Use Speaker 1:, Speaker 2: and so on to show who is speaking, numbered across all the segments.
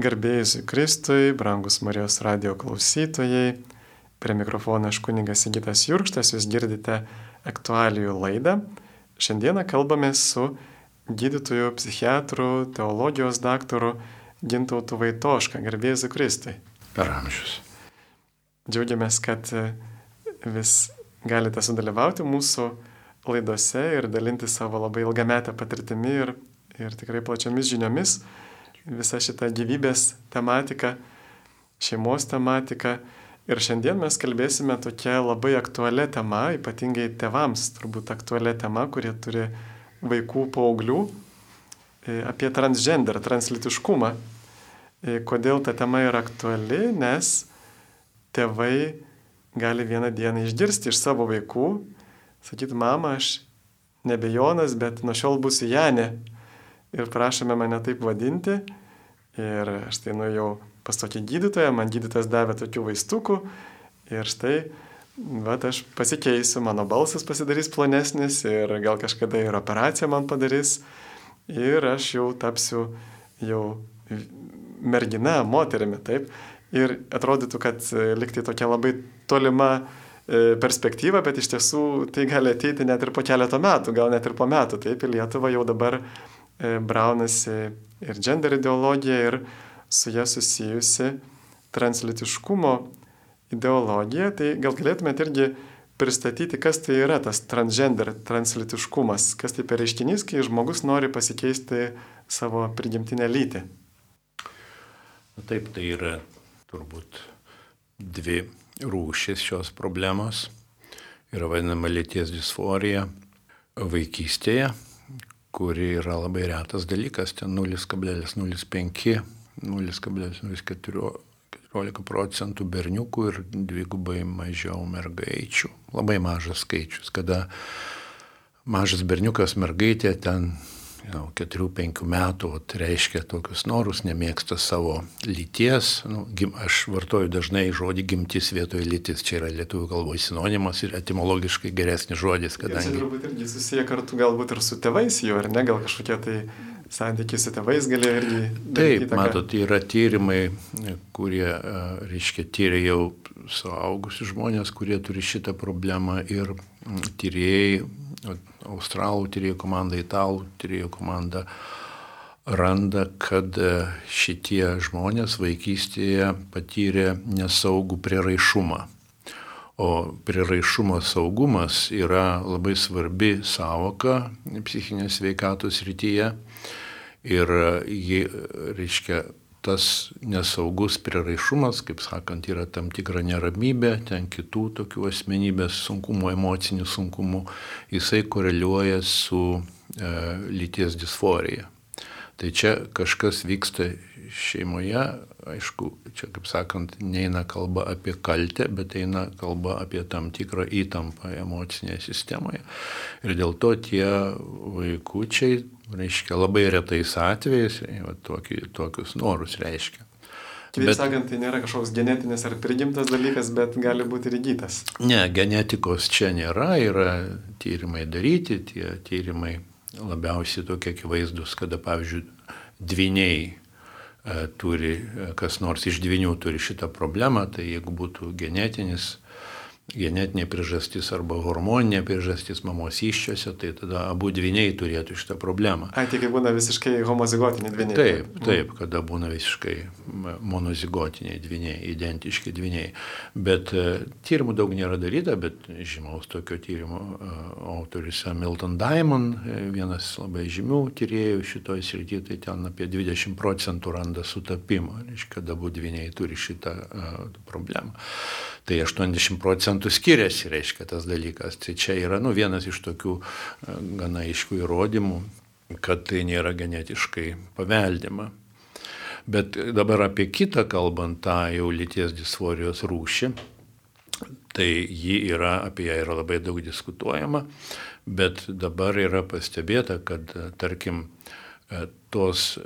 Speaker 1: Garbėjus Kristui, brangus Marijos radio klausytojai, prie mikrofono aš kuningas Sigitas Jurkštas, jūs girdite aktualijų laidą. Šiandieną kalbame su gydytoju, psichiatru, teologijos daktaru Gintautu Vaitoška. Garbėjus Kristui.
Speaker 2: Per amžius.
Speaker 1: Džiaugiamės, kad vis galite sudalyvauti mūsų laidose ir dalinti savo labai ilgametę patirtimį ir, ir tikrai plačiomis žiniomis visa šita gyvybės tematika, šeimos tematika. Ir šiandien mes kalbėsime tokia labai aktualią temą, ypatingai tevams turbūt aktualią temą, kurie turi vaikų, paauglių, e, apie transgender, translitiškumą. E, kodėl ta tema yra aktuali? Nes tėvai gali vieną dieną išgirsti iš savo vaikų, sakyti, mama, aš nebe Jonas, bet nuo šiol būsiu Janė ir prašome mane taip vadinti. Ir aš tai nuėjau pas tokį gydytoją, man gydytojas davė tokių vaistukų ir štai, va, aš pasikeisiu, mano balsas pasidarys plonesnis ir gal kažkada ir operaciją man padarys ir aš jau tapsiu jau mergina, moterimi, taip. Ir atrodytų, kad liktai tokia labai tolima e, perspektyva, bet iš tiesų tai gali ateiti net ir po keleto metų, gal net ir po metų. Taip, į Lietuvą jau dabar E, braunasi ir gender ideologija, ir su ją susijusi translitiškumo ideologija. Tai gal galėtumėte irgi pristatyti, kas tai yra tas transgender, translitiškumas, kas tai per reiškinys, kai žmogus nori pasikeisti savo prigimtinę lytį.
Speaker 2: Taip, tai yra turbūt dvi rūšis šios problemos. Yra vadinama lyties disforija vaikystėje kuri yra labai retas dalykas, ten 0,05, 0,014 procentų berniukų ir dvigubai mažiau mergaičių. Labai mažas skaičius, kada mažas berniukas mergaitė ten 4-5 metų vat, reiškia tokius norus, nemėgsta savo lyties. Nu, gim, aš vartoju dažnai žodį gimtis vietoje lytis. Čia yra lietuvių kalbos sinonimas ir etimologiškai geresnis žodis.
Speaker 1: Kadangi... Tai turbūt irgi susiję kartu galbūt ir su tėvais jau, ar ne, gal kažkokie tai santykiai su tėvais galėjo irgi.
Speaker 2: Taip, įtaką. matot, yra tyrimai, kurie, reiškia, tyria jau suaugusius žmonės, kurie turi šitą problemą ir tyrėjai australų tyrėjų komanda, italų tyrėjų komanda randa, kad e, šitie žmonės vaikystėje patyrė nesaugų priraišumą. O priraišumo saugumas yra labai svarbi savoka psichinės veikatos rytyje ir ji, reiškia, tas nesaugus priraišumas, kaip sakant, yra tam tikra neramybė, ten kitų tokių asmenybės sunkumų, emocinių sunkumų, jisai koreliuoja su e, lyties disforija. Tai čia kažkas vyksta šeimoje, aišku, čia kaip sakant, neina kalba apie kaltę, bet eina kalba apie tam tikrą įtampą emocinėje sistemoje. Ir dėl to tie vaikučiai reiškia labai retais atvejais, va, tokį, tokius norus reiškia.
Speaker 1: Kitaip sakant, tai nėra kažkoks genetinis ar prigimtas dalykas, bet gali būti ir įgytas.
Speaker 2: Ne, genetikos čia nėra, yra tyrimai daryti, tie tyrimai labiausiai tokie akivaizdus, kada, pavyzdžiui, dviniai e, turi, e, kas nors iš dvinių turi šitą problemą, tai jeigu būtų genetinis genetinė priežastis arba hormoninė priežastis mamos iščiose, tai tada abu dviniai turėtų šitą problemą.
Speaker 1: Ai, tai kai būna visiškai homozigotiniai dviniai.
Speaker 2: Taip, mhm. taip, kada būna visiškai monozigotiniai dviniai, identiški dviniai. Bet e, tyrimų daug nėra daryta, bet žymaus tokio tyrimo e, autoris Milton Diamond, e, vienas labai žymių tyriejų šitoje srityje, tai ten apie 20 procentų randa sutapimo, reiškia, kad abu dviniai turi šitą problemą tai 80 procentų skiriasi, reiškia tas dalykas. Tai čia yra nu, vienas iš tokių e, gana aiškių įrodymų, kad tai nėra genetiškai paveldima. Bet dabar apie kitą kalbant, tą jau lyties disforijos rūšį, tai ji yra, apie ją yra labai daug diskutuojama, bet dabar yra pastebėta, kad, tarkim, e, tos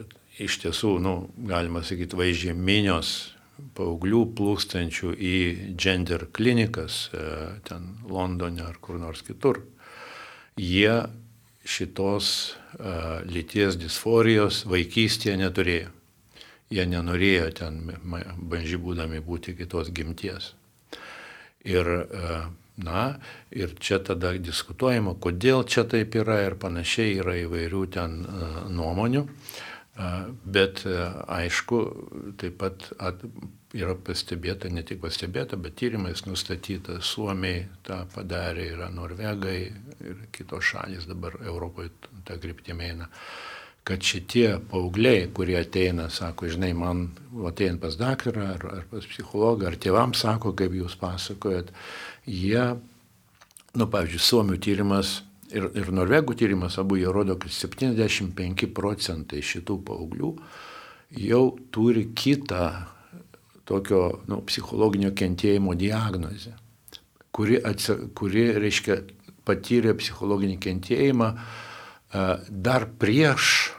Speaker 2: iš tiesų, nu, galima sakyti, vaizdžiai minios paauglių plūstančių į gender klinikas, e, ten Londone ar kur nors kitur, jie šitos uh, lyties disforijos vaikystėje neturėjo. jie nenorėjo ten bandži būdami būti kitos gimties. Ir, e, na, ir čia tada diskutuojama, kodėl čia taip yra ir panašiai yra įvairių ten e, nuomonių. Bet aišku, taip pat at, yra pastebėta, ne tik pastebėta, bet tyrimais nustatyta, Suomiai tą padarė, yra Norvegai ir kitos šalis dabar Europoje tą kryptimį eina kad šitie paaugliai, kurie ateina, sako, žinai, man ateina pas daktarą ar, ar pas psichologą, ar tėvams sako, kaip jūs pasakojat, jie, nu, pavyzdžiui, Suomių tyrimas ir, ir Norvegų tyrimas abu jie rodo, kad 75 procentai šitų paauglių jau turi kitą tokio nu, psichologinio kentėjimo diagnozę, kuri, atsi, kuri reiškia, patyrė psichologinį kentėjimą dar prieš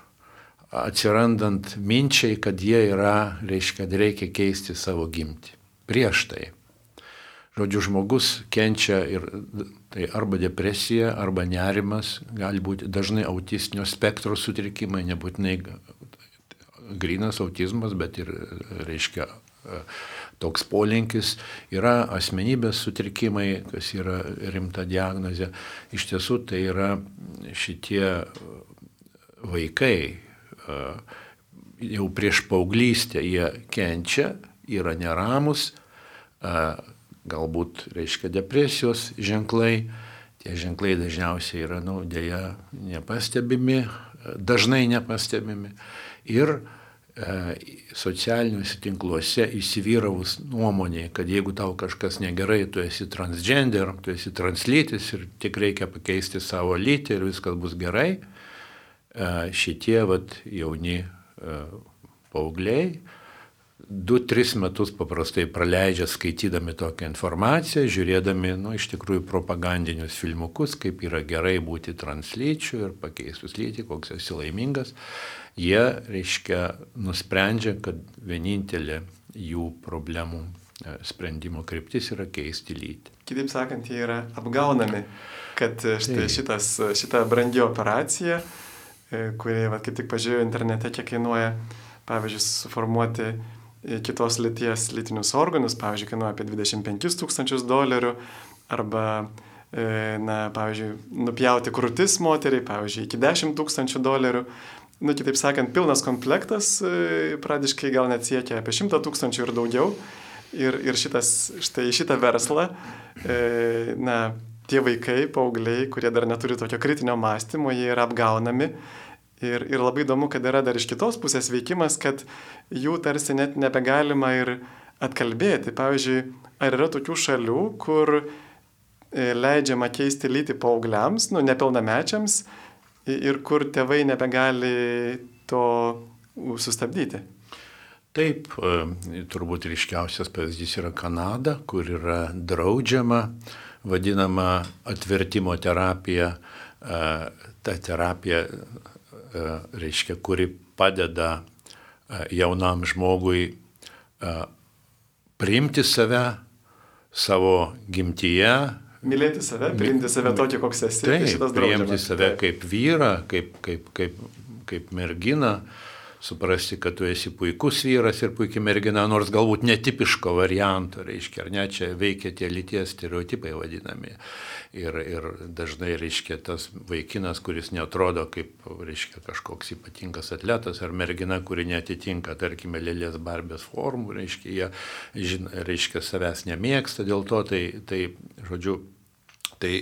Speaker 2: atsirandant minčiai, kad jie yra, reiškia, kad reikia keisti savo gimtį. Prieš tai. Žodžiu, žmogus kenčia ir tai arba depresija, arba nerimas, gali būti dažnai autistinio spektro sutrikimai, nebūtinai grinas autizmas, bet ir, reiškia, toks polinkis, yra asmenybės sutrikimai, kas yra rimta diagnozė. Iš tiesų tai yra šitie vaikai jau prieš paauglystę jie kenčia, yra neramus, galbūt reiškia depresijos ženklai. Tie ženklai dažniausiai yra, nu, dėja, nepastebimi, dažnai nepastebimi. Ir E, socialiniuose tinkluose įsivyravus nuomonė, kad jeigu tau kažkas negerai, tu esi transgender, tu esi translytis ir tik reikia pakeisti savo lytį ir viskas bus gerai, e, šitie vat, jauni e, paaugliai 2-3 metus paprastai praleidžia skaitydami tokią informaciją, žiūrėdami, nu, iš tikrųjų propagandinius filmukus, kaip yra gerai būti translyčių ir pakeistus lytį, koks esi laimingas. Jie, reiškia, nusprendžia, kad vienintelė jų problemų e, sprendimo kryptis yra keisti lytį.
Speaker 1: Kitaip sakant, jie yra apgaunami, kad štai šitas, šita brangi operacija, e, kuri, va, kaip tik pažiūrėjau internete, kiek kainuoja, pavyzdžiui, suformuoti kitos lyties lytinius organus, pavyzdžiui, kainuoja apie 25 tūkstančius dolerių, arba, e, na, pavyzdžiui, nupjauti krūtis moteriai, pavyzdžiui, iki 10 tūkstančių dolerių. Nu, kitaip sakant, pilnas komplektas e, pradiškai gal net siekia apie 100 tūkstančių ir daugiau. Ir, ir šitas, štai šitą verslą, e, na, tie vaikai, paaugliai, kurie dar neturi tokio kritinio mąstymo, jie yra apgaunami Ir, ir labai įdomu, kad yra dar iš kitos pusės veikimas, kad jų tarsi net nebegalima ir atkalbėti. Pavyzdžiui, ar yra tokių šalių, kur e, leidžiama keisti lytį paaugliams, nu, nepilnamečiams, ir kur tėvai nebegali to sustabdyti.
Speaker 2: Taip, e, turbūt ryškiausias pavyzdys yra Kanada, kur yra draudžiama vadinama atvertimo terapija. E, ta terapija reiškia, kuri padeda e, jaunam žmogui e, priimti save savo gimtyje.
Speaker 1: Mylėti save, priimti save tokį, koks esi.
Speaker 2: Tai taip, priimti save kaip vyrą, kaip, kaip, kaip, kaip merginą, suprasti, kad tu esi puikus vyras ir puikiai mergina, nors galbūt netipiško varianto, reiškia, ar ne, čia veikia tie lyties stereotipai vadinami. Ir, ir dažnai, reiškia, tas vaikinas, kuris netrodo kaip, reiškia, kažkoks ypatingas atletas ar mergina, kuri netitinka, tarkime, lėlės barbės formų, reiškia, jie, žin, reiškia, savęs nemėgsta dėl to, tai, tai žodžiu, tai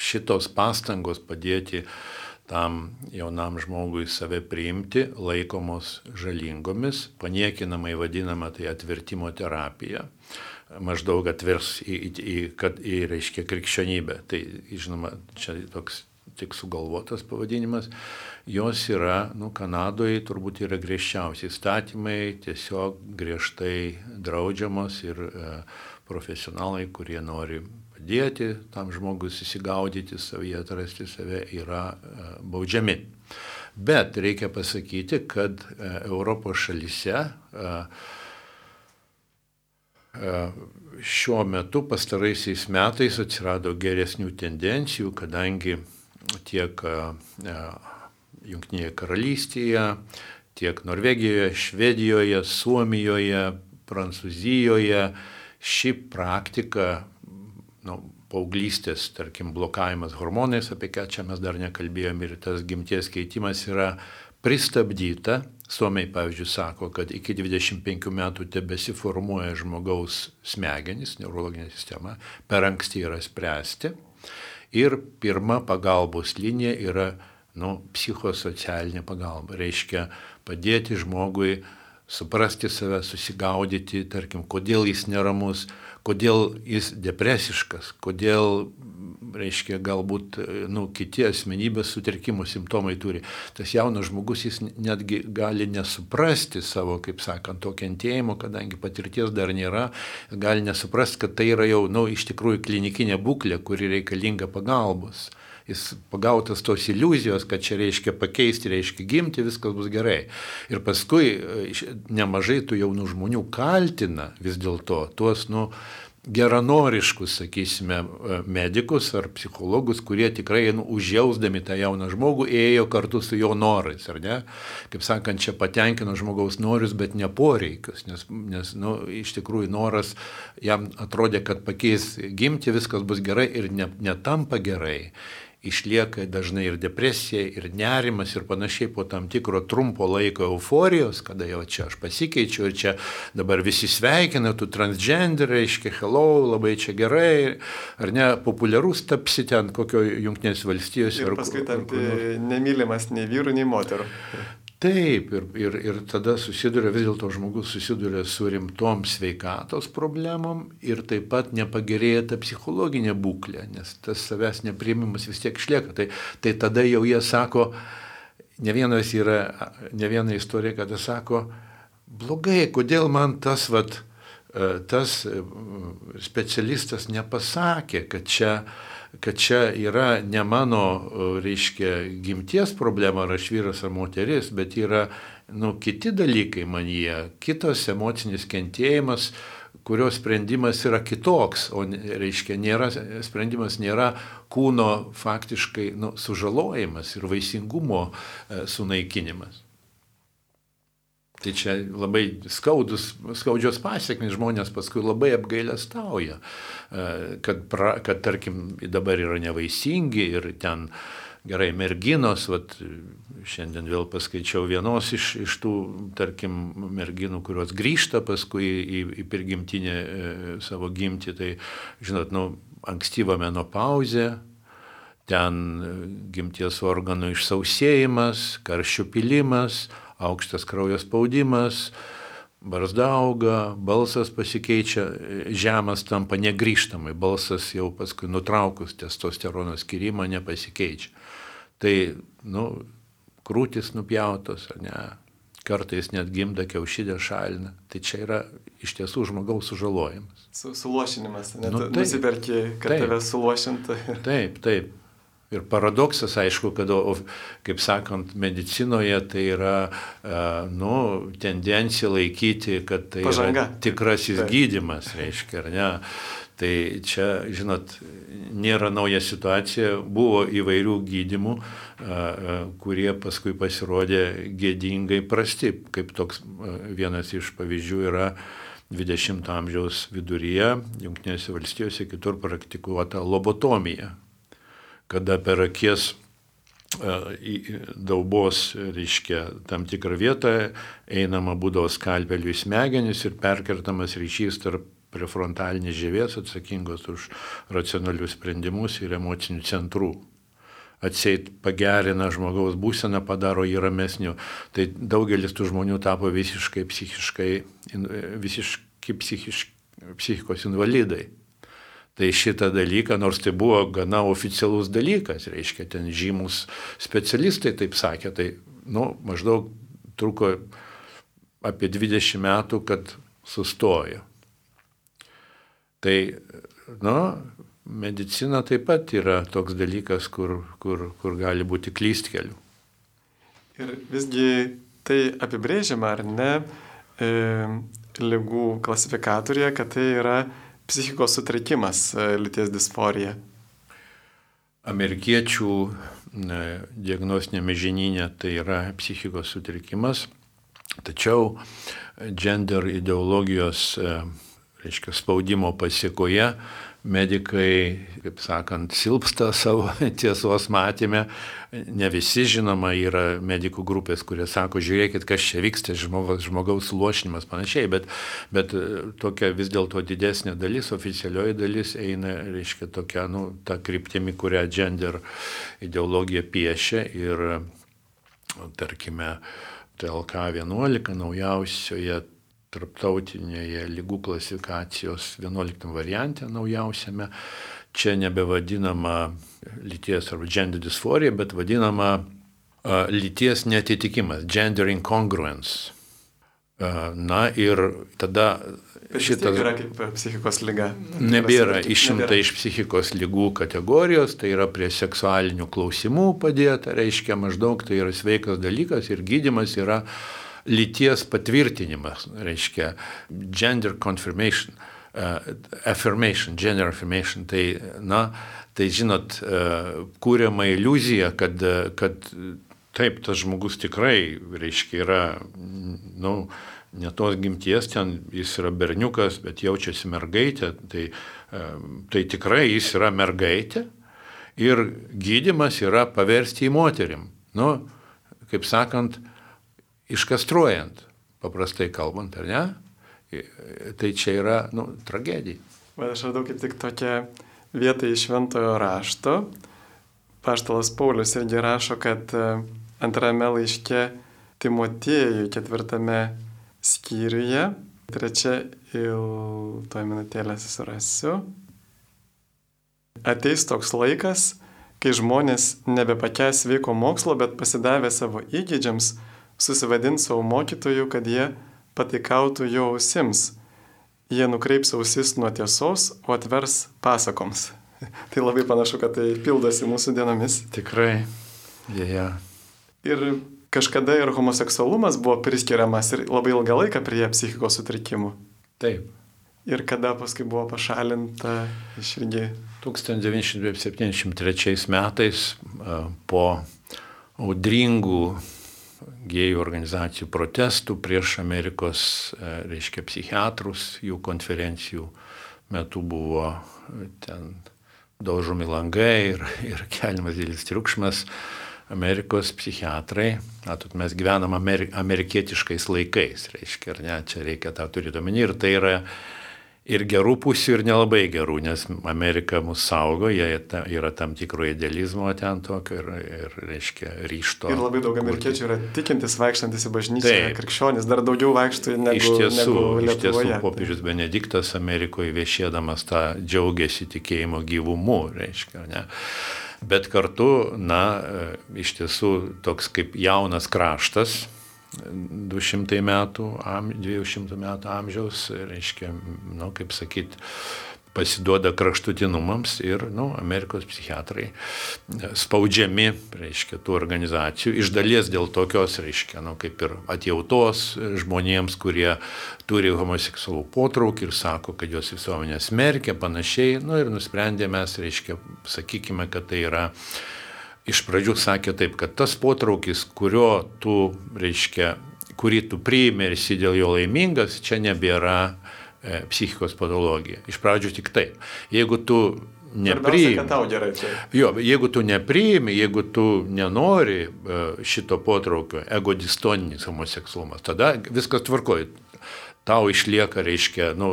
Speaker 2: šitos pastangos padėti tam jaunam žmogui save priimti laikomos žalingomis, paniekinamai vadinama tai atvertimo terapija maždaug atvers į, į, į, kad, į reiškia, krikščionybę. Tai, žinoma, čia toks tik sugalvotas pavadinimas. Jos yra, nu, Kanadoje turbūt yra griežčiausi įstatymai, tiesiog griežtai draudžiamos ir e, profesionalai, kurie nori padėti tam žmogui susigaudyti savyje, atrasti save, yra e, baudžiami. Bet reikia pasakyti, kad e, Europos šalise e, šiuo metu pastaraisiais metais atsirado geresnių tendencijų, kadangi tiek Junktinėje karalystėje, tiek Norvegijoje, Švedijoje, Suomijoje, Prancūzijoje ši praktika, nu, paauglystės, tarkim, blokavimas hormonais, apie ką čia mes dar nekalbėjom, ir tas gimties keitimas yra pristabdyta. Suomiai, pavyzdžiui, sako, kad iki 25 metų tebesiformuoja žmogaus smegenys, neurologinė sistema, per anksti yra spręsti. Ir pirma pagalbos linija yra nu, psichosocialinė pagalba. Reiškia padėti žmogui suprasti save, susigaudyti, tarkim, kodėl jis neramus, kodėl jis depresiškas, kodėl, reiškia, galbūt nu, kiti asmenybės sutrikimų simptomai turi. Tas jaunas žmogus, jis netgi gali nesuprasti savo, kaip sakant, to kentėjimo, kadangi patirties dar nėra, gali nesuprasti, kad tai yra jau, na, nu, iš tikrųjų klinikinė būklė, kuri reikalinga pagalbos jis pagautas tos iliuzijos, kad čia reiškia pakeisti, reiškia gimti, viskas bus gerai. Ir paskui e, nemažai tų jaunų žmonių kaltina vis dėlto tuos, nu, geranoriškus, sakysime, e, medikus ar psichologus, kurie tikrai nu, užjausdami tą jauną žmogų ėjo kartu su jo norais, ar ne? Kaip sakant, čia patenkino žmogaus norius, bet ne poreikius, nes, nes nu, iš tikrųjų noras jam atrodė, kad pakeis gimti, viskas bus gerai ir ne, netampa gerai išlieka dažnai ir depresija, ir nerimas, ir panašiai po tam tikro trumpo laiko euforijos, kada jau čia aš pasikeičiu ir čia dabar visi sveikina, tu transgender, reiškia, hello, labai čia gerai, ar ne, populiarus tapsi ten kokio Junktinės valstijos.
Speaker 1: Ir paskui tampi nemylimas nei vyrų, nei moterų.
Speaker 2: Taip, ir, ir, ir tada susiduria, vis dėlto žmogus susiduria su rimtom sveikatos problemom ir taip pat nepagerėja ta psichologinė būklė, nes tas savęs neprimimas vis tiek išlieka. Tai, tai tada jau jie sako, ne vienas yra, ne viena istorija, kada sako, blogai, kodėl man tas, vat, e, tas e, specialistas nepasakė, kad čia kad čia yra ne mano, reiškia, gimties problema, ar aš vyras ar moteris, bet yra nu, kiti dalykai manyje, kitas emocinis kentėjimas, kurio sprendimas yra kitoks, o reiškia, nėra, sprendimas nėra kūno faktiškai nu, sužalojimas ir vaisingumo e, sunaikinimas. Tai čia labai skaudus, skaudžios pasiekmes žmonės paskui labai apgailę stauja, e, kad, pra, kad tarkim dabar yra nevaisingi ir ten gerai merginos, vat, šiandien vėl paskaičiau vienos iš, iš tų, tarkim, merginų, kurios grįžta paskui į, į pirgimtinę e, savo gimtį, tai, žinot, nu, ankstyva menopauzė, ten e, gimties organų išsausėjimas, karščių pilimas, aukštas kraujo spaudimas, barzda auga, balsas pasikeičia, žemas tampa negryžtamai, balsas jau paskui nutraukus testosterono skirimą nepasikeičia. Tai, nu, krūtis nupjautos, ne, kartais net gimda kiaušidė šalina. Tai čia yra iš tiesų žmogaus sužalojimas.
Speaker 1: Su, suluošinimas, net nu, taip, nusiperki, kad taip, tave suluošintų.
Speaker 2: Taip, taip. Ir paradoksas, aišku, kad, kaip sakant, medicinoje tai yra, nu, tendencija laikyti, kad tai Pažanga. yra tikrasis Taip. gydimas, reiškia, ar ne. Tai čia, žinot, nėra nauja situacija, buvo įvairių gydimų, kurie paskui pasirodė gėdingai prasti, kaip toks vienas iš pavyzdžių yra 20-ojo amžiaus viduryje, Junktinėse valstijose kitur praktikuota lobotomija, kada per akies e, daubos, reiškia, tam tikrą vietą einama būdavo skalpelių į smegenis ir perkertamas ryšys tarp prefrontalinės žievės atsakingos už racionalius sprendimus ir emocinių centrų. Atseit pagerina žmogaus būseną, padaro jį ramesniu. Tai daugelis tų žmonių tapo visiškai psichiškai, visiškai psichiškai, psichikos invalidai. Tai šitą dalyką, nors tai buvo gana oficialus dalykas, reiškia, ten žymus specialistai taip sakė, tai, nu, maždaug truko apie 20 metų, kad sustojo. Tai, nu, medicina taip pat yra toks dalykas, kur, kur, kur gali būti klystkelių.
Speaker 1: Ir visgi tai apibrėžiama, ar ne, e, lygų klasifikatorėje, kad tai yra psichikos sutrikimas, e, lyties disforija?
Speaker 2: Amerikiečių diagnostinėme žinyne tai yra psichikos sutrikimas, Tačiau gender ideologijos, reiškia, spaudimo pasiekoje medikai, kaip sakant, silpsta savo tiesos matymę. Ne visi, žinoma, yra medikų grupės, kurie sako, žiūrėkit, kas čia vyksta, žmogaus, žmogaus lošinimas panašiai, bet, bet e, tokia vis dėlto didesnė dalis, oficialioji dalis eina, reiškia, tokia, nu, ta kryptimi, kurią gender ideologija piešia ir, tarkime, TLK 11 naujausioje tarptautinėje lygų klasifikacijos 11 variante naujausiame. Čia nebevadinama lyties arba gender disforija, bet vadinama uh, lyties netitikimas, gender incongruence. Uh, na ir tada
Speaker 1: šitas... yra kaip psichikos lyga.
Speaker 2: Nebėra išimta iš psichikos lygų kategorijos, tai yra prie seksualinių klausimų padėta, reiškia maždaug tai yra sveikas dalykas ir gydimas yra uh, lyties patvirtinimas, reiškia gender confirmation, uh, affirmation, gender affirmation, tai, na, tai žinot, uh, kūriama iliuzija, kad, kad taip, tas žmogus tikrai, reiškia, yra, na, nu, ne tos gimties, ten jis yra berniukas, bet jaučiasi mergaitė, tai, tai tikrai jis yra mergaitė ir gydimas yra paversti į moterim. Nu, kaip sakant, iškastruojant, paprastai kalbant, ar ne? Tai čia yra nu, tragedija.
Speaker 1: Bet aš radau kaip tik tokią vietą iš šventojo rašto. Paštalas Paulius irgi rašo, kad e, antrame laiške Timotiejui ketvirtame skyriuje, trečia il toj minutėlę susirasiu, ateis toks laikas, kai žmonės nebepakęs sveiko mokslo, bet pasidavę savo įgėdžiams, susivadins savo mokytojų, kad jie patikautų jo ausims. Jie nukreips ausis nuo tiesos, o atvers pasakoms. tai labai panašu, kad tai pildosi mūsų dienomis.
Speaker 2: Tikrai, dėja.
Speaker 1: Ir kažkada ir homoseksualumas buvo priskiriamas ir labai ilgą laiką prie psichikos sutrikimų.
Speaker 2: Taip.
Speaker 1: Ir kada paskui buvo pašalinta iš irgi.
Speaker 2: 1973 metais po audringų gėjų organizacijų protestų prieš Amerikos, e, reiškia, psichiatrus, jų konferencijų metu buvo e, ten daužomi langai ir, ir keliamas didelis triukšmas. Amerikos psichiatrai, matot, mes gyvenam ameri amerikietiškais laikais, reiškia, ar ne, čia reikia tą turėti omeny ir tai yra ir gerų pusių, ir nelabai gerų, nes Amerika mus saugo, jie yra tam tikro idealizmo ten tokio ir, ir reiškia, ryšto.
Speaker 1: Ir labai daug amerikiečių yra tikintis, vaikštantis į bažnyčią, krikščionis, dar daugiau vaikšto negu.
Speaker 2: Iš tiesų,
Speaker 1: negu
Speaker 2: iš tiesų popiežius Benediktas Amerikoje viešėdamas tą džiaugiasi tikėjimo gyvumu, reiškia, ne. Bet kartu, na, iš tiesų toks kaip jaunas kraštas, 200 metų, 200 metų amžiaus, reiškia, nu, kaip sakyt, pasiduoda kraštutinumams ir, nu, Amerikos psichiatrai spaudžiami, reiškia, tų organizacijų, iš dalies dėl tokios, reiškia, nu, kaip ir atjautos žmonėms, kurie turi homoseksualų potraukį ir sako, kad jos visuomenė smerkia, panašiai, nu, ir nusprendė mes, reiškia, sakykime, kad tai yra iš pradžių sakė taip, kad tas potraukis, kurio tu, reiškia, kurį tu priimi ir esi dėl jo laimingas, čia nebėra e, psichikos patologija. Iš pradžių tik taip. Jeigu tu nepriimi.
Speaker 1: Gerai,
Speaker 2: jo, jeigu tu nepriimi, jeigu tu nenori e, šito potraukio, egodistoninis homoseksualumas, tada viskas tvarkoja. Tau išlieka, reiškia, nu,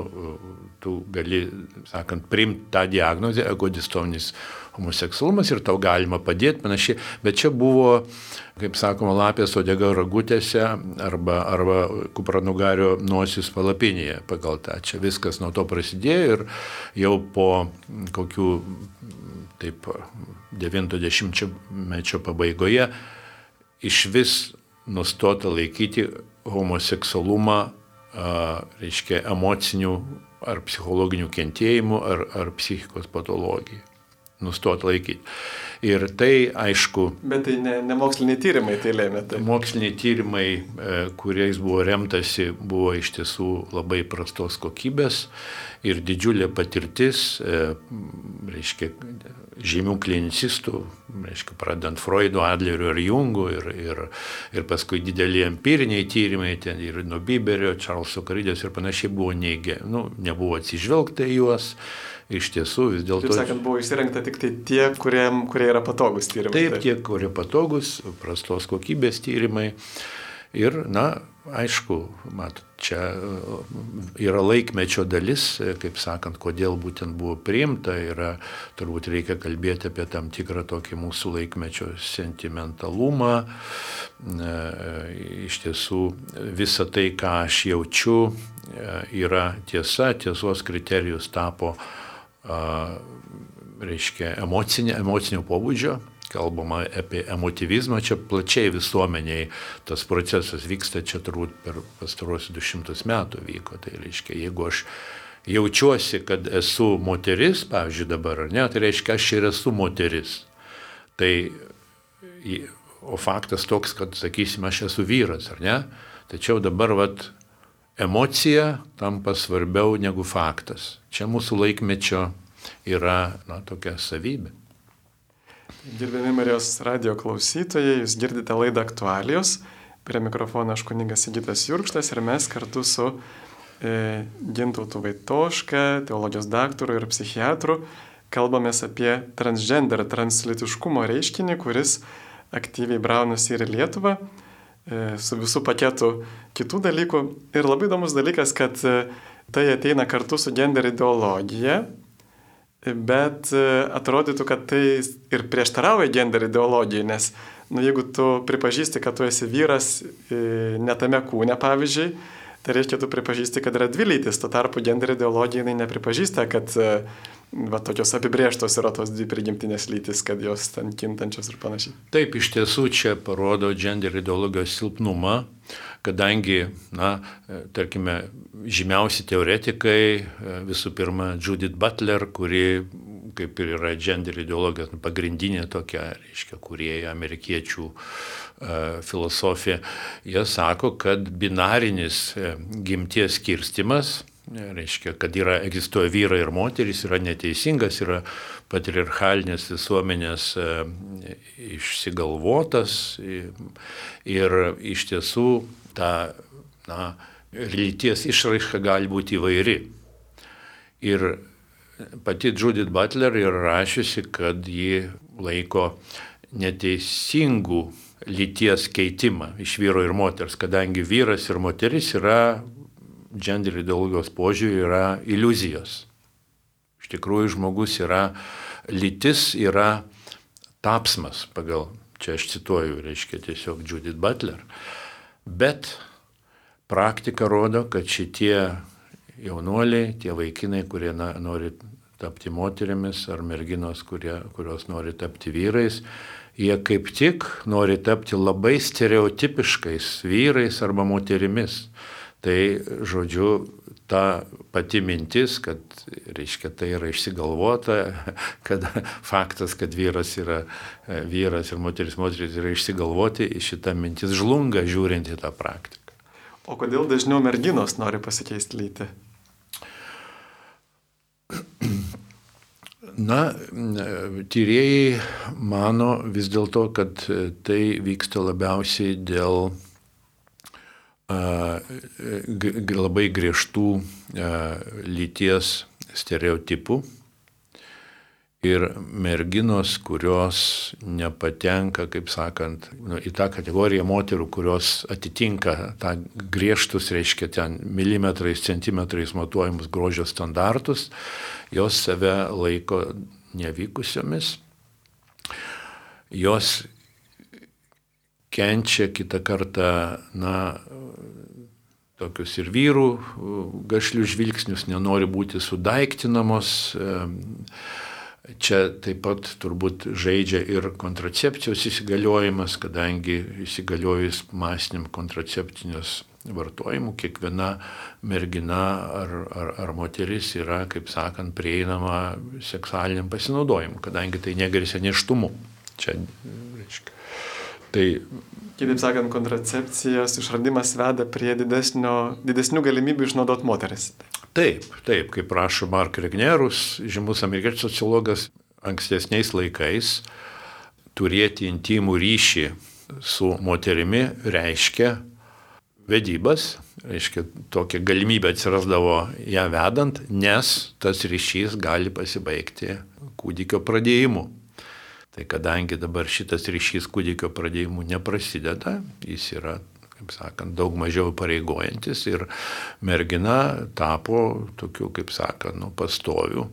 Speaker 2: tu gali, sakant, priimti tą diagnozę, egodistoninis homoseksualumas ir tau galima padėti, panašiai. Bet čia buvo, kaip sakoma, lapės odega ragutėse arba, arba kupranugario nosis palapinėje pagal tą. Čia viskas nuo to prasidėjo ir jau po kokių, taip, 90-mečio pabaigoje iš vis nustota laikyti homoseksualumą, reiškia, emocinių ar psichologinių kentėjimų, ar, ar psichikos patologijų nustoti laikyti. Ir tai, aišku.
Speaker 1: Bet tai ne, ne moksliniai tyrimai tai lėmė. Tai.
Speaker 2: Moksliniai tyrimai, e, kuriais buvo remtasi, buvo iš tiesų labai prastos kokybės ir didžiulė patirtis, e, reiškia, žymių klinicistų, reiškia, pradant Freudu, Adleriu ir Jungu ir, ir, ir paskui dideli empiriniai tyrimai, ten ir nuo Biberio, Čarlzo Karydės ir panašiai buvo neigė, nu, nebuvo atsižvelgta į juos. Iš tiesų vis dėlto.
Speaker 1: Taip sakant, buvo išsirinkta tik tai tie, kurie, kurie yra patogus tyrimai.
Speaker 2: Taip, taip, tie, kurie patogus, prastos kokybės tyrimai. Ir, na, aišku, matot, čia e, yra laikmečio dalis, e, kaip sakant, kodėl būtent buvo priimta, yra, turbūt reikia kalbėti apie tam tikrą tokį mūsų laikmečio sentimentalumą. E, iš tiesų, visa tai, ką aš jaučiu, yra tiesa, tiesos kriterijus tapo, reiškia, emocinio, emocinio pobūdžio kalbama apie emotivizmą, čia plačiai visuomeniai tas procesas vyksta, čia turbūt per pastarosius 200 metų vyko. Tai reiškia, jeigu aš jaučiuosi, kad esu moteris, pavyzdžiui dabar, ar ne, tai reiškia, aš ir esu moteris. Tai, o faktas toks, kad, sakysim, aš esu vyras, ar ne, tačiau dabar, vat, emocija tampa svarbiau negu faktas. Čia mūsų laikmečio yra, na, tokia savybė.
Speaker 1: Gerbiami Marijos radio klausytojai, jūs girdite laidą aktualijos. Prie mikrofono aš kuningas Sigitas Jurkštas ir mes kartu su e, Gintautu Vaitoška, teologijos daktaru ir psichiatru kalbamės apie transgender, translitiškumo reiškinį, kuris aktyviai braunasi ir į Lietuvą su visų paketu kitų dalykų. Ir labai įdomus dalykas, kad e, tai ateina kartu su gender ideologija, bet e, atrodytų, kad tai ir prieštarauja gender ideologijai, nes nu, jeigu tu pripažįsti, kad tu esi vyras e, netame kūne, pavyzdžiui, tai reiškia, tu pripažįsti, kad yra dvi lytis, tuo tarpu gender ideologija jinai nepripažįsta, kad e, va, tokios apibrieštos yra tos dvi prigimtinės lytis, kad jos ten kintančios ir panašiai.
Speaker 2: Taip, iš tiesų čia parodo gender ideologijos silpnumą, kadangi, na, tarkime, žymiausi teoretikai, visų pirma, Judith Butler, kuri kaip ir yra gender ideologijos pagrindinė tokia, reiškia, kurie amerikiečių filosofija, jie sako, kad binarinis e, gimties skirstimas, e, reiškia, kad yra, egzistuoja vyrai ir moterys, yra neteisingas, yra patriarchalinės visuomenės e, išsigalvotas ir iš tiesų ta na, lyties išraiška gali būti įvairi. Ir pati Judith Butler yra rašiusi, kad ji laiko neteisingų lyties keitimą iš vyro ir moters, kadangi vyras ir moteris yra gender ideologijos požiūrį yra iliuzijos. Iš tikrųjų žmogus yra, lytis yra tapsmas pagal, čia aš cituoju, reiškia tiesiog Judith Butler. Bet praktika rodo, kad šitie jaunuoliai, tie vaikinai, kurie na, nori tapti moterimis ar merginos, kurie, kurios nori tapti vyrais, jie kaip tik nori tapti labai stereotipiškais vyrais arba moterimis. Tai, žodžiu, ta pati mintis, kad, reiškia, tai yra išsigalvota, kad faktas, kad vyras yra vyras ir moteris moteris yra išsigalvoti, šita mintis žlunga žiūrint į tą praktiką.
Speaker 1: O kodėl dažniau merginos nori pasikeisti lytį?
Speaker 2: Na, tyrėjai mano vis dėlto, kad tai vyksta labiausiai dėl labai griežtų lyties stereotipų ir merginos, kurios nepatenka, kaip sakant, nu, į tą kategoriją moterų, kurios atitinka tą griežtus, reiškia, ten milimetrais, centimetrais matuojamus grožio standartus, jos save laiko nevykusiomis. Jos kenčia kitą kartą, na, tokius ir vyrų gašlių žvilgsnius, nenori būti sudaiktinamos Čia taip pat turbūt žaidžia ir kontracepcijos įsigaliojimas, kadangi įsigaliojus masiniam kontraceptinius vartojimu kiekviena mergina ar, ar, ar moteris yra, kaip sakant, prieinama seksualiniam pasinaudojimu, kadangi tai negrėsia neštumu. Čia, reiškia.
Speaker 1: Tai Kitaip sakant, kontracepcijos išradimas veda prie didesnio, didesnių galimybių išnaudoti moteris.
Speaker 2: Taip, taip, kaip rašo Mark Regnerus, žymus amerikiečių sociologas, ankstesniais laikais turėti intimų ryšį su moterimi reiškia vedybas, reiškia tokia galimybė atsirasdavo ją vedant, nes tas ryšys gali pasibaigti kūdikio pradėjimu. Tai kadangi dabar šitas ryšys kūdikio pradėjimų neprasideda, jis yra, kaip sakant, daug mažiau pareigojantis ir mergina tapo tokiu, kaip sakant, nu, pastoviu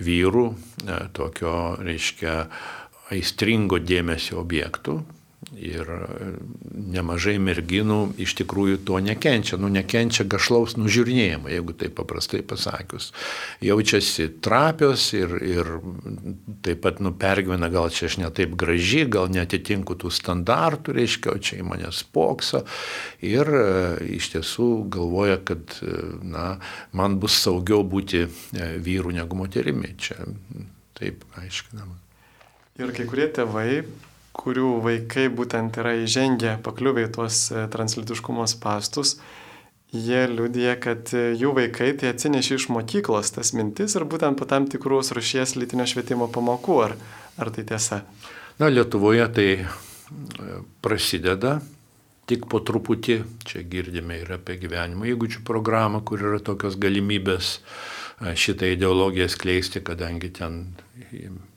Speaker 2: vyru, e, tokio, reiškia, aistringo dėmesio objektų, Ir e, nemažai merginų iš tikrųjų to nekenčia. Nu, nekenčia gašlaus nužiūrinėjimo, jeigu tai paprastai pasakius. Jaučiasi trapios ir, ir taip pat nupergyvena, gal čia aš netaip graži, gal netitinku tų standartų, reiškia, čia į mane spokso. Ir e, iš tiesų galvoja, kad e, na, man bus saugiau būti vyru negu moterimi. Čia taip aiškinama.
Speaker 1: Ir kai kurie tėvai kurių vaikai būtent yra įžengę, pakliuvę į tuos e, translitiškumo pastus, jie liudija, kad e, jų vaikai tai atsinešė iš mokyklos tas mintis ir būtent po tam tikros rušies lytinio švietimo pamokų. Ar, ar tai tiesa?
Speaker 2: Na, Lietuvoje tai e, prasideda tik po truputį, čia girdime ir apie gyvenimo įgūdžių programą, kur yra tokios galimybės šitą ideologiją skleisti, kadangi ten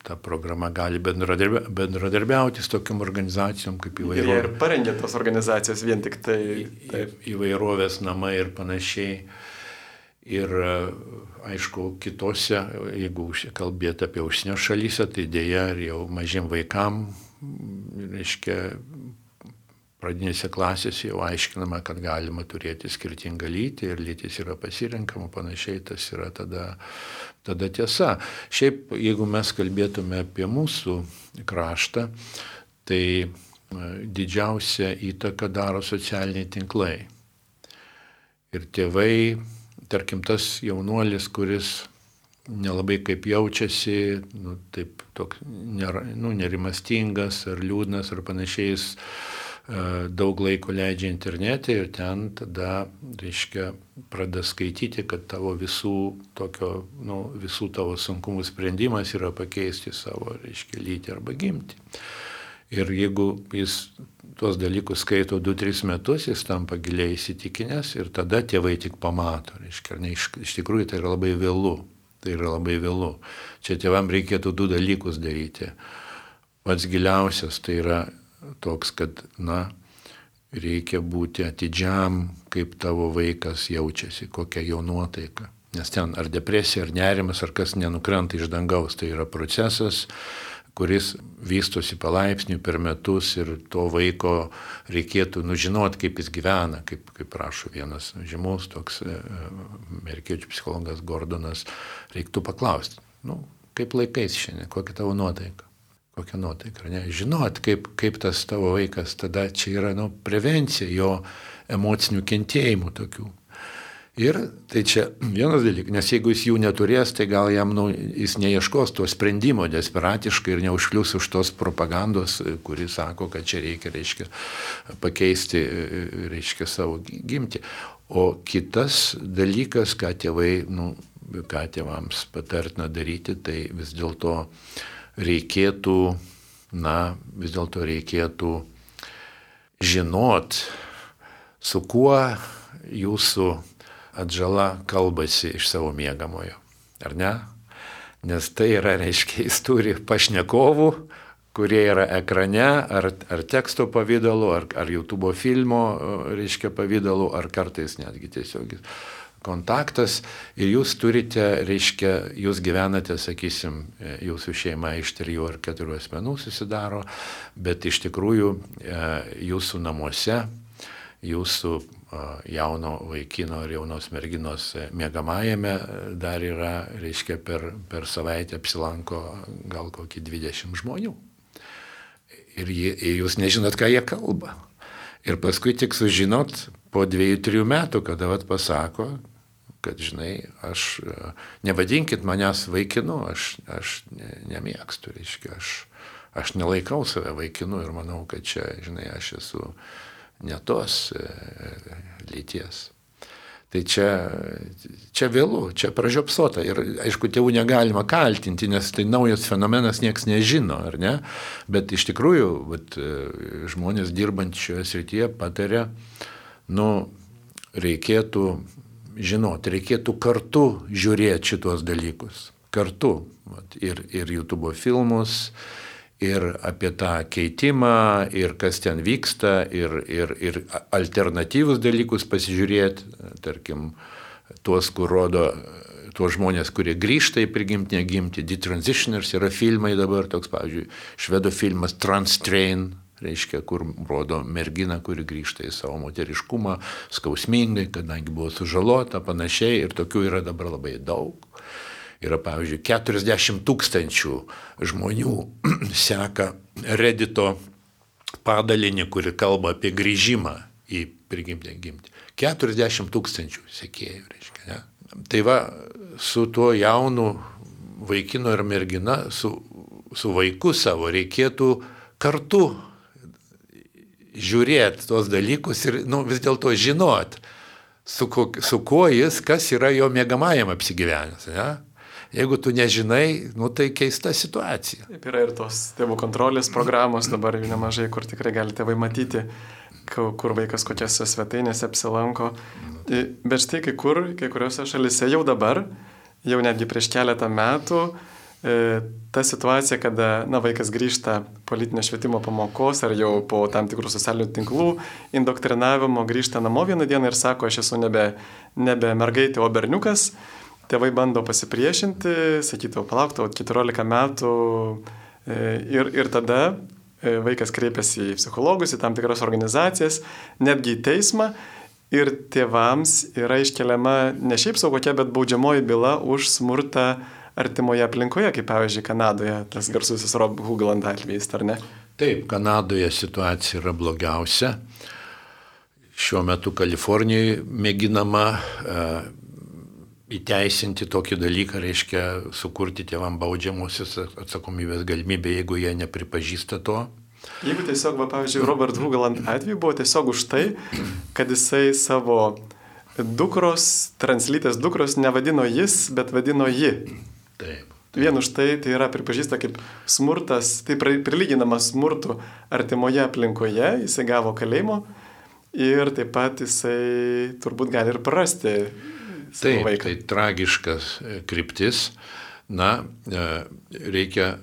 Speaker 2: ta programa gali bendradarbiauti su tokiam organizacijom kaip
Speaker 1: įvairovės. Ir parengė tos organizacijos vien tik tai.
Speaker 2: Taip. Įvairovės namai ir panašiai. Ir aišku, kitose, jeigu kalbėti apie užsienio šalyse, tai dėja ir jau mažiem vaikam, reiškia, pradinėse klasėse jau aiškinama, kad galima turėti skirtingą lytį ir lytis yra pasirinkama, panašiai tas yra tada, tada tiesa. Šiaip, jeigu mes kalbėtume apie mūsų kraštą, tai e, didžiausia įtaka daro socialiniai tinklai. Ir tėvai, tarkim, tas jaunuolis, kuris nelabai kaip jaučiasi, nu, taip, toks, ner, nu, nerimastingas ar liūdnas ar panašiais, E, daug laiko leidžia internete ir ten tada, reiškia, pradeda skaityti, kad tavo visų, tokio, nu, visų tavo sunkumų sprendimas yra pakeisti savo, reiškia, lytį arba gimti. Ir jeigu jis tuos dalykus skaito 2-3 metus, jis tampa giliai įsitikinęs ir tada tėvai tik pamato, reiškia, ne, iš, iš tikrųjų tai yra labai vėlų. Tai yra labai vėlų. Čia tėvam reikėtų du dalykus daryti. Pats giliausias tai yra toks, kad, na, reikia būti atidžiam, kaip tavo vaikas jaučiasi, kokia jo nuotaika. Nes ten ar depresija, ar nerimas, ar kas nenukrenta iš dangaus, tai yra procesas, kuris vystosi palaipsniui per metus ir to vaiko reikėtų nužinot, kaip jis gyvena, kaip, kaip rašo vienas žymus toks e, amerikiečių psichologas Gordonas, reiktų paklausti, nu, kaip laikais šiandien, kokia tavo nuotaika kokią nuotaiką, ne? Žinot, kaip, kaip tas tavo vaikas, tada čia yra nu, prevencija jo emocinių kentėjimų tokių. Ir tai čia vienas dalykas, nes jeigu jis jų neturės, tai gal jam nu, jis neieškos to sprendimo desperatiškai ir neužklius už tos propagandos, kuri sako, kad čia reikia, reiškia, pakeisti, reiškia, savo gimti. O kitas dalykas, ką tėvai, nu, ką tėvams patartina daryti, tai vis dėlto uh, reikėtų, na, vis dėlto reikėtų žinot, su kuo jūsų atžala kalbasi iš savo mėgamojo. Ar ne? Nes tai yra, reiškia, jis turi pašnekovų, kurie yra ekrane, ar, ar teksto pavydalu, ar, ar YouTube filmo, reiškia, pavydalu, ar kartais netgi tiesiog kontaktas ir jūs turite, reiškia, jūs gyvenate, sakysim, jūsų šeima iš trijų ar keturių asmenų susidaro, bet iš tikrųjų e, jūsų namuose jūsų jauno vaikino ar jaunos merginos mėgamajame dar yra, reiškia, per, per savaitę apsilanko gal kokį 20 žmonių. Ir, jie, ir jūs nežinot, ką jie kalba. Ir paskui tik sužinot po dviejų, trijų metų, kada vat pasako, kad, žinai, aš, nevadinkit manęs vaikinu, aš, aš ne, nemėgstu, reiškia, aš, aš nelaikau save vaikinu ir manau, kad čia, žinai, aš esu ne tos e, lyties. Tai čia, čia vėlų, čia pražiopsota. Ir aišku, tėvų negalima kaltinti, nes tai naujas fenomenas niekas nežino, ar ne? Bet iš tikrųjų, vat, e, žmonės dirbant šioje srityje patarė, nu, reikėtų žinoti, reikėtų kartu žiūrėti šitos dalykus. Kartu. Ir, ir YouTube filmus, ir apie tą keitimą, ir kas ten vyksta, ir, ir, ir alternatyvus dalykus pasižiūrėti, tarkim, tuos, kur rodo tuos žmonės, kurie grįžta į prigimtinę gimtį, detransitioners yra filmai dabar, toks, pavyzdžiui, švedo filmas Transtrain, reiškia, kur rodo merginą, kuri grįžta į savo moteriškumą, skausmingai, kadangi buvo sužalota, panašiai, ir tokių yra dabar labai daug yra, pavyzdžiui, 40 tūkstančių žmonių seka Redito padalinį, kuri kalba apie grįžimą į prigimtę gimtį. 40 tūkstančių sekėjų, reiškia. Ne? Tai va, su tuo jaunu vaikinu ir mergina, su, su vaiku savo reikėtų kartu žiūrėti tuos dalykus ir nu, vis dėlto žinot, su, ko, su kuo jis, kas yra jo mėgamajam apsigyvenęs. Ne? Jeigu tu nežinai, nu, tai keista situacija.
Speaker 1: Taip yra ir tos tėvų kontrolės programos dabar jų nemažai, kur tikrai gali tėvai matyti, kur vaikas kokiose svetainėse apsilanko. Bet štai kai kur, kai kuriuose šalise jau dabar, jau netgi prieš keletą metų, e, ta situacija, kada na, vaikas grįžta politinio švietimo pamokos ar jau po tam tikrų socialinių tinklų indoktrinavimo grįžta namo vieną dieną ir sako, aš esu nebe, nebe mergaitė, o berniukas. Tėvai bando pasipriešinti, sakytų, palauk, tau 14 metų. E, ir, ir tada e, vaikas kreipiasi į psichologus, į tam tikras organizacijas, netgi į teismą ir tėvams yra iškeliama ne šiaip sau kokia, bet baudžiamoji byla už smurtą artimoje aplinkoje, kaip pavyzdžiui Kanadoje, tas garsusis Rob Hugland atvejis, ar ne?
Speaker 2: Taip, Kanadoje situacija yra blogiausia. Šiuo metu Kalifornijoje mėginama uh, įteisinti tokį dalyką, reiškia sukurti tėvam baudžiamosios atsakomybės galimybę, jeigu jie nepripažįsta to.
Speaker 1: Jeigu tiesiog, va, pavyzdžiui, Robert Hugaland atveju buvo tiesiog už tai, kad jisai savo dukros, translytės dukros nevadino jis, bet vadino ji.
Speaker 2: Taip.
Speaker 1: Vien už tai tai yra pripažįsta kaip smurtas, tai prilyginamas smurtu artimoje aplinkoje, jisai gavo kalėjimo ir taip pat jisai turbūt gali ir prarasti
Speaker 2: Taip, vaiką. tai tragiškas e, kryptis. Na, e, reikia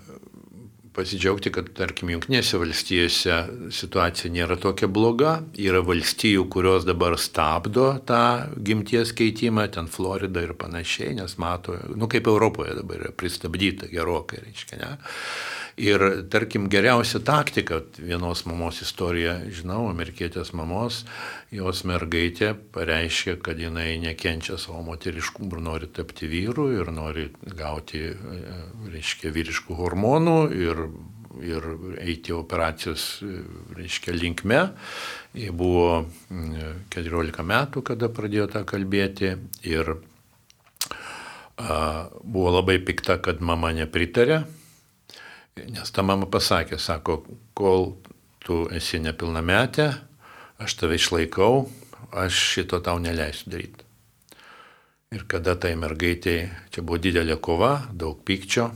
Speaker 2: pasidžiaugti, kad, tarkim, Junktinėse valstijose situacija nėra tokia bloga. Yra valstijų, kurios dabar stabdo tą gimties keitimą, ten Florida ir panašiai, nes mato, nu kaip Europoje dabar yra pristabdyta gerokai, reiškia, ne? Ir tarkim, geriausia taktika, vienos mamos istorija, žinau, amerikietės mamos, jos mergaitė pareiškė, kad jinai nekenčia savo moteriškumų ir nori tapti vyru ir nori gauti, reiškia, vyriškų hormonų ir, ir eiti operacijos, reiškia, linkme. Jie buvo 14 metų, kada pradėjo tą kalbėti ir a, buvo labai pikta, kad mama nepritarė Nes ta mama pasakė, sako, kol tu esi nepilnametė, aš tave išlaikau, aš šito tau neleisiu daryti. Ir kada tai mergaitė, čia buvo didelė kova, daug pykčio,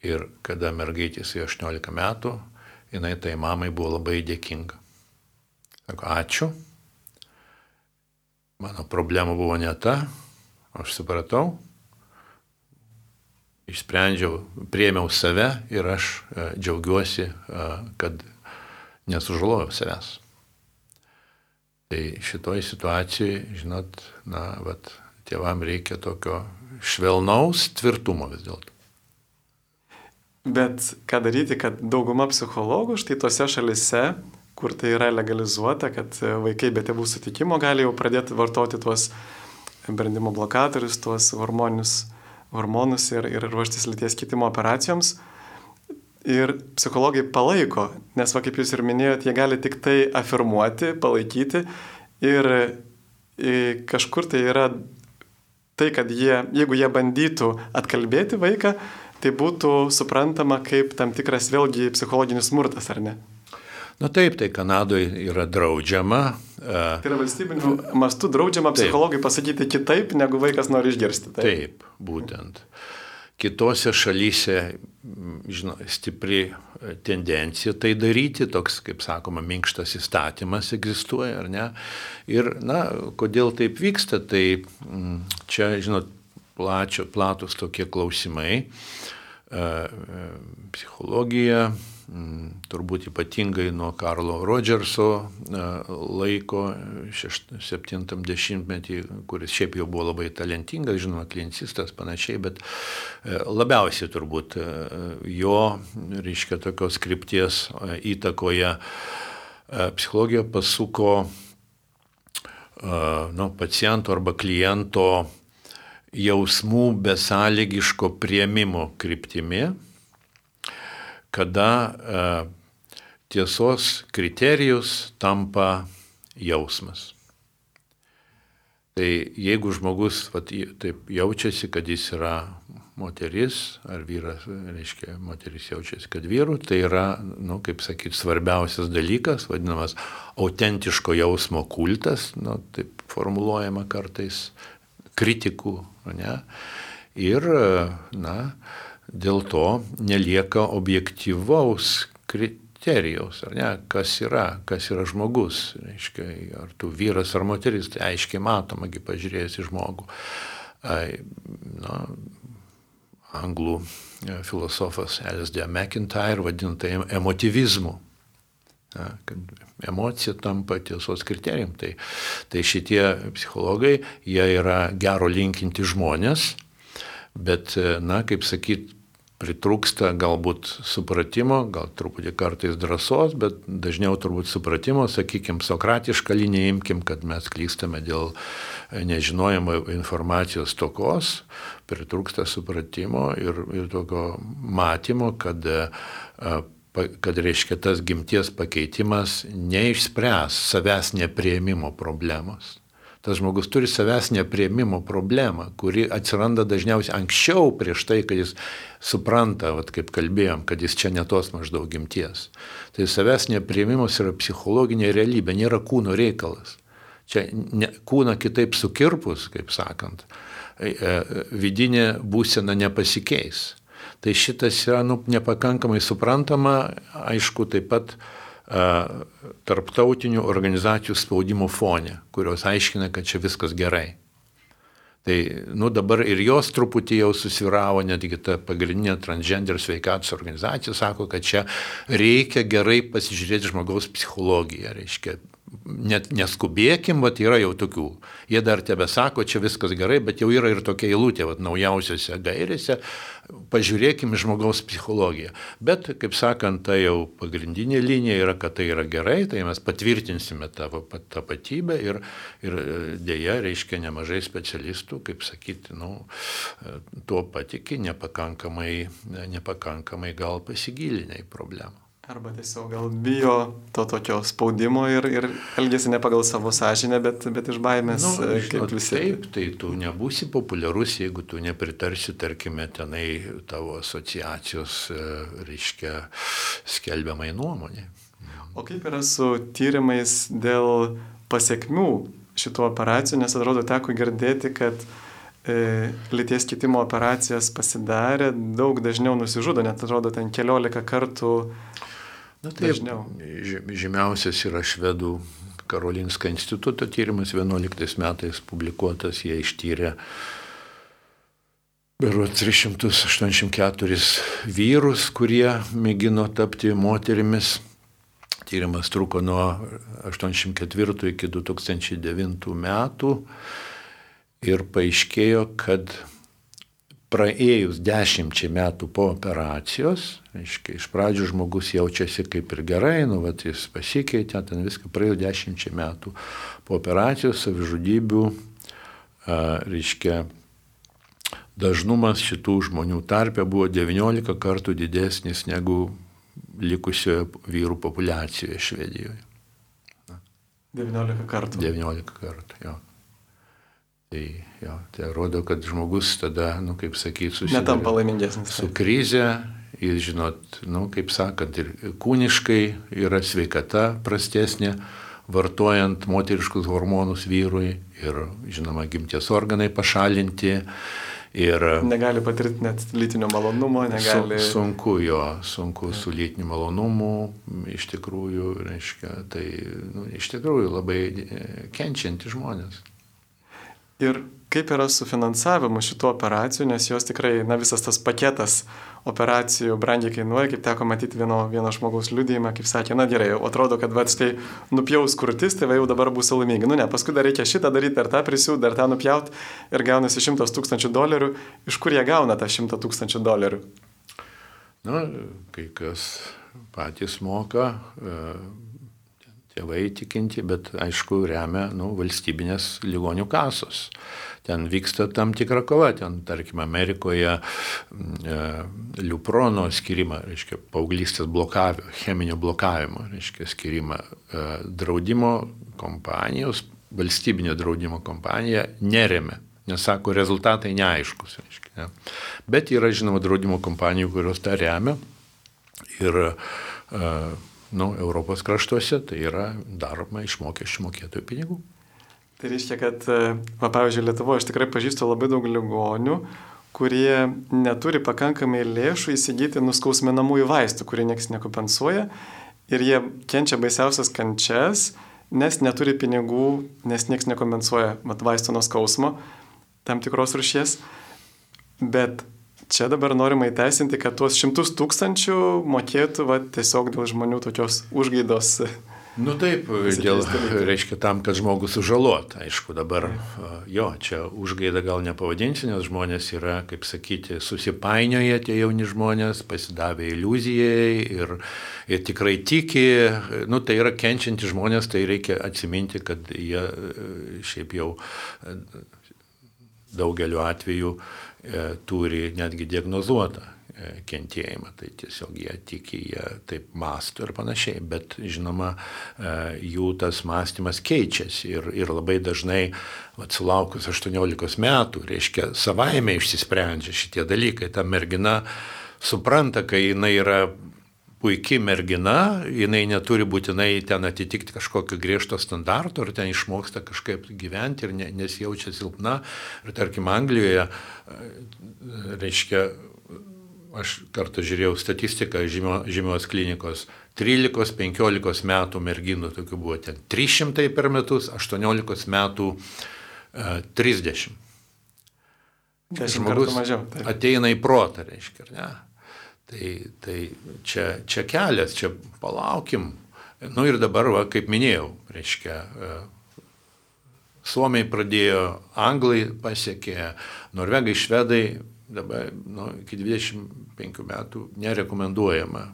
Speaker 2: ir kada mergaitė su 18 metų, jinai tai mamai buvo labai dėkinga. Sako, ačiū, mano problema buvo ne ta, aš supratau, išsprendžiau, priemiau save ir aš e, džiaugiuosi, e, kad nesužalojau savęs. Tai šitoj situacijai, žinot, na, vat, tėvam reikia tokio švelnaus tvirtumo vis dėlto.
Speaker 1: Bet ką daryti, kad dauguma psichologų štai tose šalise, kur tai yra legalizuota, kad vaikai be tėvų sutikimo gali jau pradėti vartoti tuos brandimo blokatorius, tuos hormoninius hormonus ir, ir ruoštis lyties kitimo operacijoms. Ir psichologai palaiko, nes, va, kaip jūs ir minėjote, jie gali tik tai afirmuoti, palaikyti ir, ir kažkur tai yra tai, kad jie, jeigu jie bandytų atkalbėti vaiką, tai būtų suprantama kaip tam tikras vėlgi psichologinis smurtas, ar ne?
Speaker 2: Na taip, tai Kanadoje yra draudžiama.
Speaker 1: Tai yra valstybinių mastų draudžiama taip. pasakyti kitaip, negu vaikas nori išgirsti.
Speaker 2: Taip, taip būtent. Kitose šalyse žino, stipri tendencija tai daryti, toks, kaip sakoma, minkštas įstatymas egzistuoja, ar ne? Ir, na, kodėl taip vyksta, tai čia, žinot, plačio, platus tokie klausimai. Psichologija, Mm, turbūt ypatingai nuo Karlo Rodžerso e, laiko 70-metį, kuris šiaip jau buvo labai talentingas, žinoma, kliencistas panašiai, bet e, labiausiai turbūt e, jo, reiškia, tokios skripties įtakoje psichologija pasuko nu, paciento arba kliento jausmų besąlygiško prieimimo kryptimi kada e, tiesos kriterijus tampa jausmas. Tai jeigu žmogus vat, taip jaučiasi, kad jis yra moteris, ar vyras, reiškia, moteris jaučiasi, kad vyrų, tai yra, nu, kaip sakyti, svarbiausias dalykas, vadinamas autentiško jausmo kultas, nu, taip formuluojama kartais kritikų, ne? Ir, na, dėl to nelieka objektyvaus kriterijaus, ar ne, kas yra, kas yra žmogus, reiškia, ar tu vyras ar moteris, tai aiškiai matoma, kai pažiūrėjęs į žmogų. Na, anglų e, filosofas L.S.D. McIntyre vadina tai emotivizmu. Na, kad emocija tampa tiesos kriterijum. Tai, tai šitie psichologai, jie yra gero linkinti žmonės, bet, e, na, kaip sakyt, pritrūksta galbūt supratimo, gal truputį kartais drąsos, bet dažniau turbūt supratimo, sakykime, sokratišką liniją imkim, kad mes klystame dėl nežinojimo informacijos tokos, pritrūksta supratimo ir, ir tokio matymo, kad, kad reiškia tas gimties pakeitimas neišspręs savęs neprieimimo problemos tas žmogus turi savęs neprieimimo problemą, kuri atsiranda dažniausiai anksčiau prieš tai, kad jis supranta, vat, kaip kalbėjom, kad jis čia netos maždaug gimties. Tai savęs neprieimimas yra psichologinė realybė, nėra kūno reikalas. Čia ne, kūną kitaip sukirpus, kaip sakant, e, e, vidinė būsena nepasikeis. Tai šitas yra nu, nepakankamai suprantama, aišku, taip pat tarptautinių organizacijų spaudimo fone, kurios aiškina, kad čia viskas gerai. Tai, nu, dabar ir jos truputį jau susviravo, netgi ta pagrindinė transgender sveikatos organizacija sako, kad čia reikia gerai pasižiūrėti žmogaus psichologiją, reiškia, net neskubėkim, bet yra jau tokių. Jie dar tebe sako, čia viskas gerai, bet jau yra ir tokia eilutė, vat, naujausiose gairėse, pažiūrėkim žmogaus psichologiją. Bet, kaip sakant, tai jau pagrindinė linija yra, kad tai yra gerai, tai mes patvirtinsime tavo tapatybę ir, ir dėja, reiškia nemažai specialistų, kaip sakyti, nu, tuo patikė, nepakankamai, nepakankamai gal pasigilinę į problemą.
Speaker 1: Arba tiesiog gal bijo to tokio spaudimo ir, ir elgesi ne pagal savo sąžinę, bet, bet iš baimės. Nu,
Speaker 2: e, žinot, taip, tai tu nebūsi populiarus, jeigu tu nepritarsi, tarkime, tenai tavo asociacijos, e, reiškia, skelbiamai nuomonė.
Speaker 1: O kaip yra su tyrimais dėl pasiekmių šito operacijų, nes atrodo teko girdėti, kad e, lyties kitimo operacijas pasidarė, daug dažniau nusižudo, net atrodo ten keliolika kartų
Speaker 2: Na taip, Dažniau. žymiausias yra švedų Karolinska instituto tyrimas 11 metais publikuotas, jie ištyrė beru 384 vyrus, kurie mėgino tapti moterimis. Tyrimas truko nuo 84 iki 2009 metų ir paaiškėjo, kad praėjus dešimčiai metų po operacijos, reiškia, iš pradžių žmogus jaučiasi kaip ir gerai, nu, vat, jis pasikeitė, ten viską praėjus dešimčiai metų po operacijos savižudybių, a, reiškia, dažnumas šitų žmonių tarpe buvo 19 kartų didesnis negu likusioje vyrų populiacijoje Švedijoje.
Speaker 1: 19 kartų.
Speaker 2: 19 kartų, jo. Tai, jo, tai rodo, kad žmogus tada, nu, kaip sakyti, susiduria
Speaker 1: Netampa laimingesnis.
Speaker 2: su krize ir, žinot, nu, kaip sakant, ir kūniškai yra sveikata prastesnė, vartojant moteriškus hormonus vyrui ir, žinoma, gimties organai pašalinti. Ir
Speaker 1: Negali patirti net lytinio malonumo, negali.
Speaker 2: Su, sunku jo, sunku su lytiniu malonumu, iš tikrųjų, reiškia, tai nu, iš tikrųjų labai e, kenčianti žmonės.
Speaker 1: Ir kaip yra su finansavimu šitų operacijų, nes jos tikrai, na visas tas paketas operacijų brangiai kainuoja, kaip teko matyti vieno, vieno žmogaus liudijimą, kaip sakė, na gerai, atrodo, kad va štai nupjaus kurtis, tai va jau dabar bus laimingi. Nu ne, paskui dar reikia šitą daryti, dar tą prisiūti, dar tą nupjauti ir gaunasi šimtas tūkstančių dolerių. Iš kur jie gauna tą šimtą tūkstančių dolerių?
Speaker 2: Na, kai kas patys moka, e, tėvai tikinti, bet aišku remia nu, valstybinės ligonių kasos. Ten vyksta tam tikra kova, ten tarkim Amerikoje e, liuprono skirimą, reiškia paauglystės blokavimo, cheminio blokavimo, reiškia skirimą e, draudimo kompanijos, valstybinio draudimo kompanija neremia. Nes sako, rezultatai neaiškus. Reiškia, ne. Bet yra, žinoma, draudimo kompanijų, kurios tą remia. Ir uh, nu, Europos kraštuose tai yra daroma iš mokesčių mokėtojų pinigų.
Speaker 1: Tai reiškia, kad, e, va, pavyzdžiui, Lietuvoje aš tikrai pažįstu labai daug ligonių, kurie neturi pakankamai lėšų įsigyti nuskausminamųjų vaistų, kurie niekas nekompensuoja ir jie kenčia baisiausias kančias, nes neturi pinigų, nes niekas nekompensuoja mat, vaistų nuo skausmo tam tikros rušies. Bet čia dabar norima įteisinti, kad tuos šimtus tūkstančių mokėtų va, tiesiog dėl žmonių tokios užgaidos.
Speaker 2: Nu taip, dėl, reiškia tam, kad žmogus sužalot. Aišku, dabar jo, čia užgaida gal nepavadinsi, nes žmonės yra, kaip sakyti, susipainioję tie jauni žmonės, pasidavę iliuzijai ir, ir tikrai tiki, nu tai yra kenčianti žmonės, tai reikia atsiminti, kad jie šiaip jau daugeliu atveju e, turi netgi diagnozuotą e, kentėjimą, tai tiesiog jie tiki, jie taip masto ir panašiai, bet žinoma, e, jų tas mąstymas keičiasi ir, ir labai dažnai, atsulaukus 18 metų, reiškia, savaime išsisprendžia šitie dalykai, ta mergina supranta, kai jinai yra puikiai mergina, jinai neturi būtinai ten atitikti kažkokio griežto standarto, ar ten išmoksta kažkaip gyventi ir ne, nesijaučia silpna. Ir tarkim, Anglijoje, reiškia, aš kartą žiūrėjau statistiką žymio, žymios klinikos, 13-15 metų merginų tokių buvo ten 300 per metus, 18 metų 30.
Speaker 1: Žmogus mažiau,
Speaker 2: ateina į protą, reiškia, ne? Tai, tai čia, čia kelias, čia palaukim. Nu ir dabar, va, kaip minėjau, reiškia, Suomiai pradėjo, Anglai pasiekė, Norvegai, Švedai, dabar nu, iki 25 metų nerekomenduojama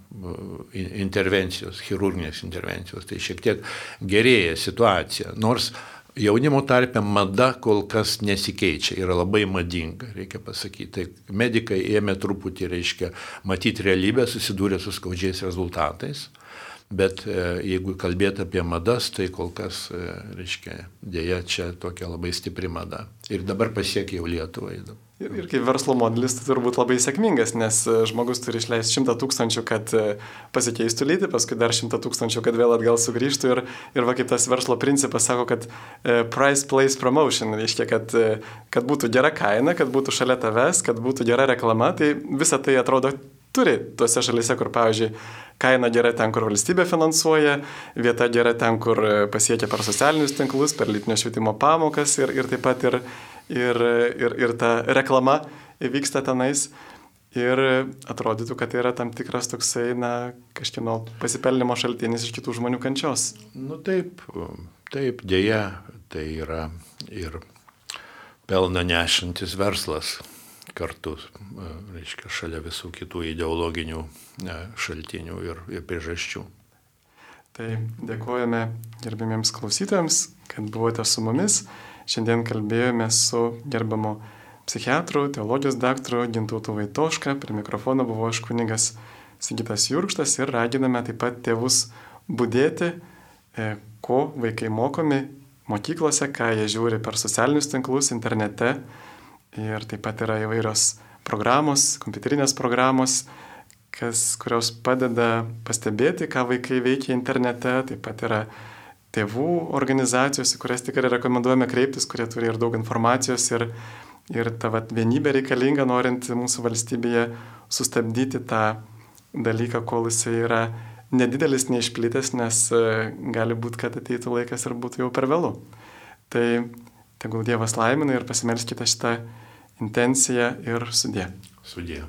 Speaker 2: intervencijos, chirurginės intervencijos. Tai šiek tiek gerėja situacija. Nors jaunimo tarpe mada kol kas nesikeičia, yra labai madinga, reikia pasakyti. Tai medikai ėmė truputį, reiškia, matyti realybę, susidūrė su skaudžiais rezultatais. Bet e, jeigu kalbėti apie madas, tai kol kas, e, reiškia, dėja čia tokia labai stipri mada. Ir dabar pasiekė jau Lietuvą.
Speaker 1: Ir, ir kaip verslo modelis tai turbūt labai sėkmingas, nes e, žmogus turi išleisti 100 tūkstančių, kad e, pasikeistų lytį, paskui dar 100 tūkstančių, kad vėl atgal sugrįžtų. Ir, ir va kaip tas verslo principas sako, kad e, price place promotion, reiškia, kad, kad būtų gera kaina, kad būtų šalia tavęs, kad būtų gera reklama, tai visa tai atrodo turi tuose šalise, kur, pavyzdžiui, kaina gera ten, kur valstybė finansuoja, vieta gera ten, kur pasiekia per socialinius tinklus, per lytinio švietimo pamokas ir, ir taip pat ir ir, ir, ir ta reklama vyksta tenais. Ir atrodytų, kad tai yra tam tikras toksai, na, kažkieno pasipelnimo šaltinis iš kitų žmonių kančios.
Speaker 2: Nu taip, taip, dėja, tai yra ir pelną nešantis verslas. Kartu, reiškia, šalia visų kitų ideologinių šaltinių ir, ir priežasčių.
Speaker 1: Tai dėkojame gerbėmiems klausytojams, kad buvote su mumis. Šiandien kalbėjome su gerbiamu psichiatru, teologijos daktaru Gintautu Vaitoška. Prie mikrofono buvo aš kunigas Sigitas Jurkštas ir raginame taip pat tėvus būdėti, e, ko vaikai mokomi mokyklose, ką jie žiūri per socialinius tinklus, internete. Ir taip pat yra įvairios programos, kompiuterinės programos, kas, kurios padeda pastebėti, ką vaikai veikia internete. Taip pat yra tėvų organizacijos, į kurias tikrai rekomenduojame kreiptis, kurie turi ir daug informacijos ir, ir ta vat, vienybė reikalinga, norint mūsų valstybėje sustabdyti tą dalyką, kol jisai yra nedidelis, neišplitęs, nes e, gali būti, kad ateitų laikas ir būtų jau per vėlų. Tai tegul Dievas laimina ir pasimelskite šitą intenciją ir sudė.
Speaker 2: Sudė.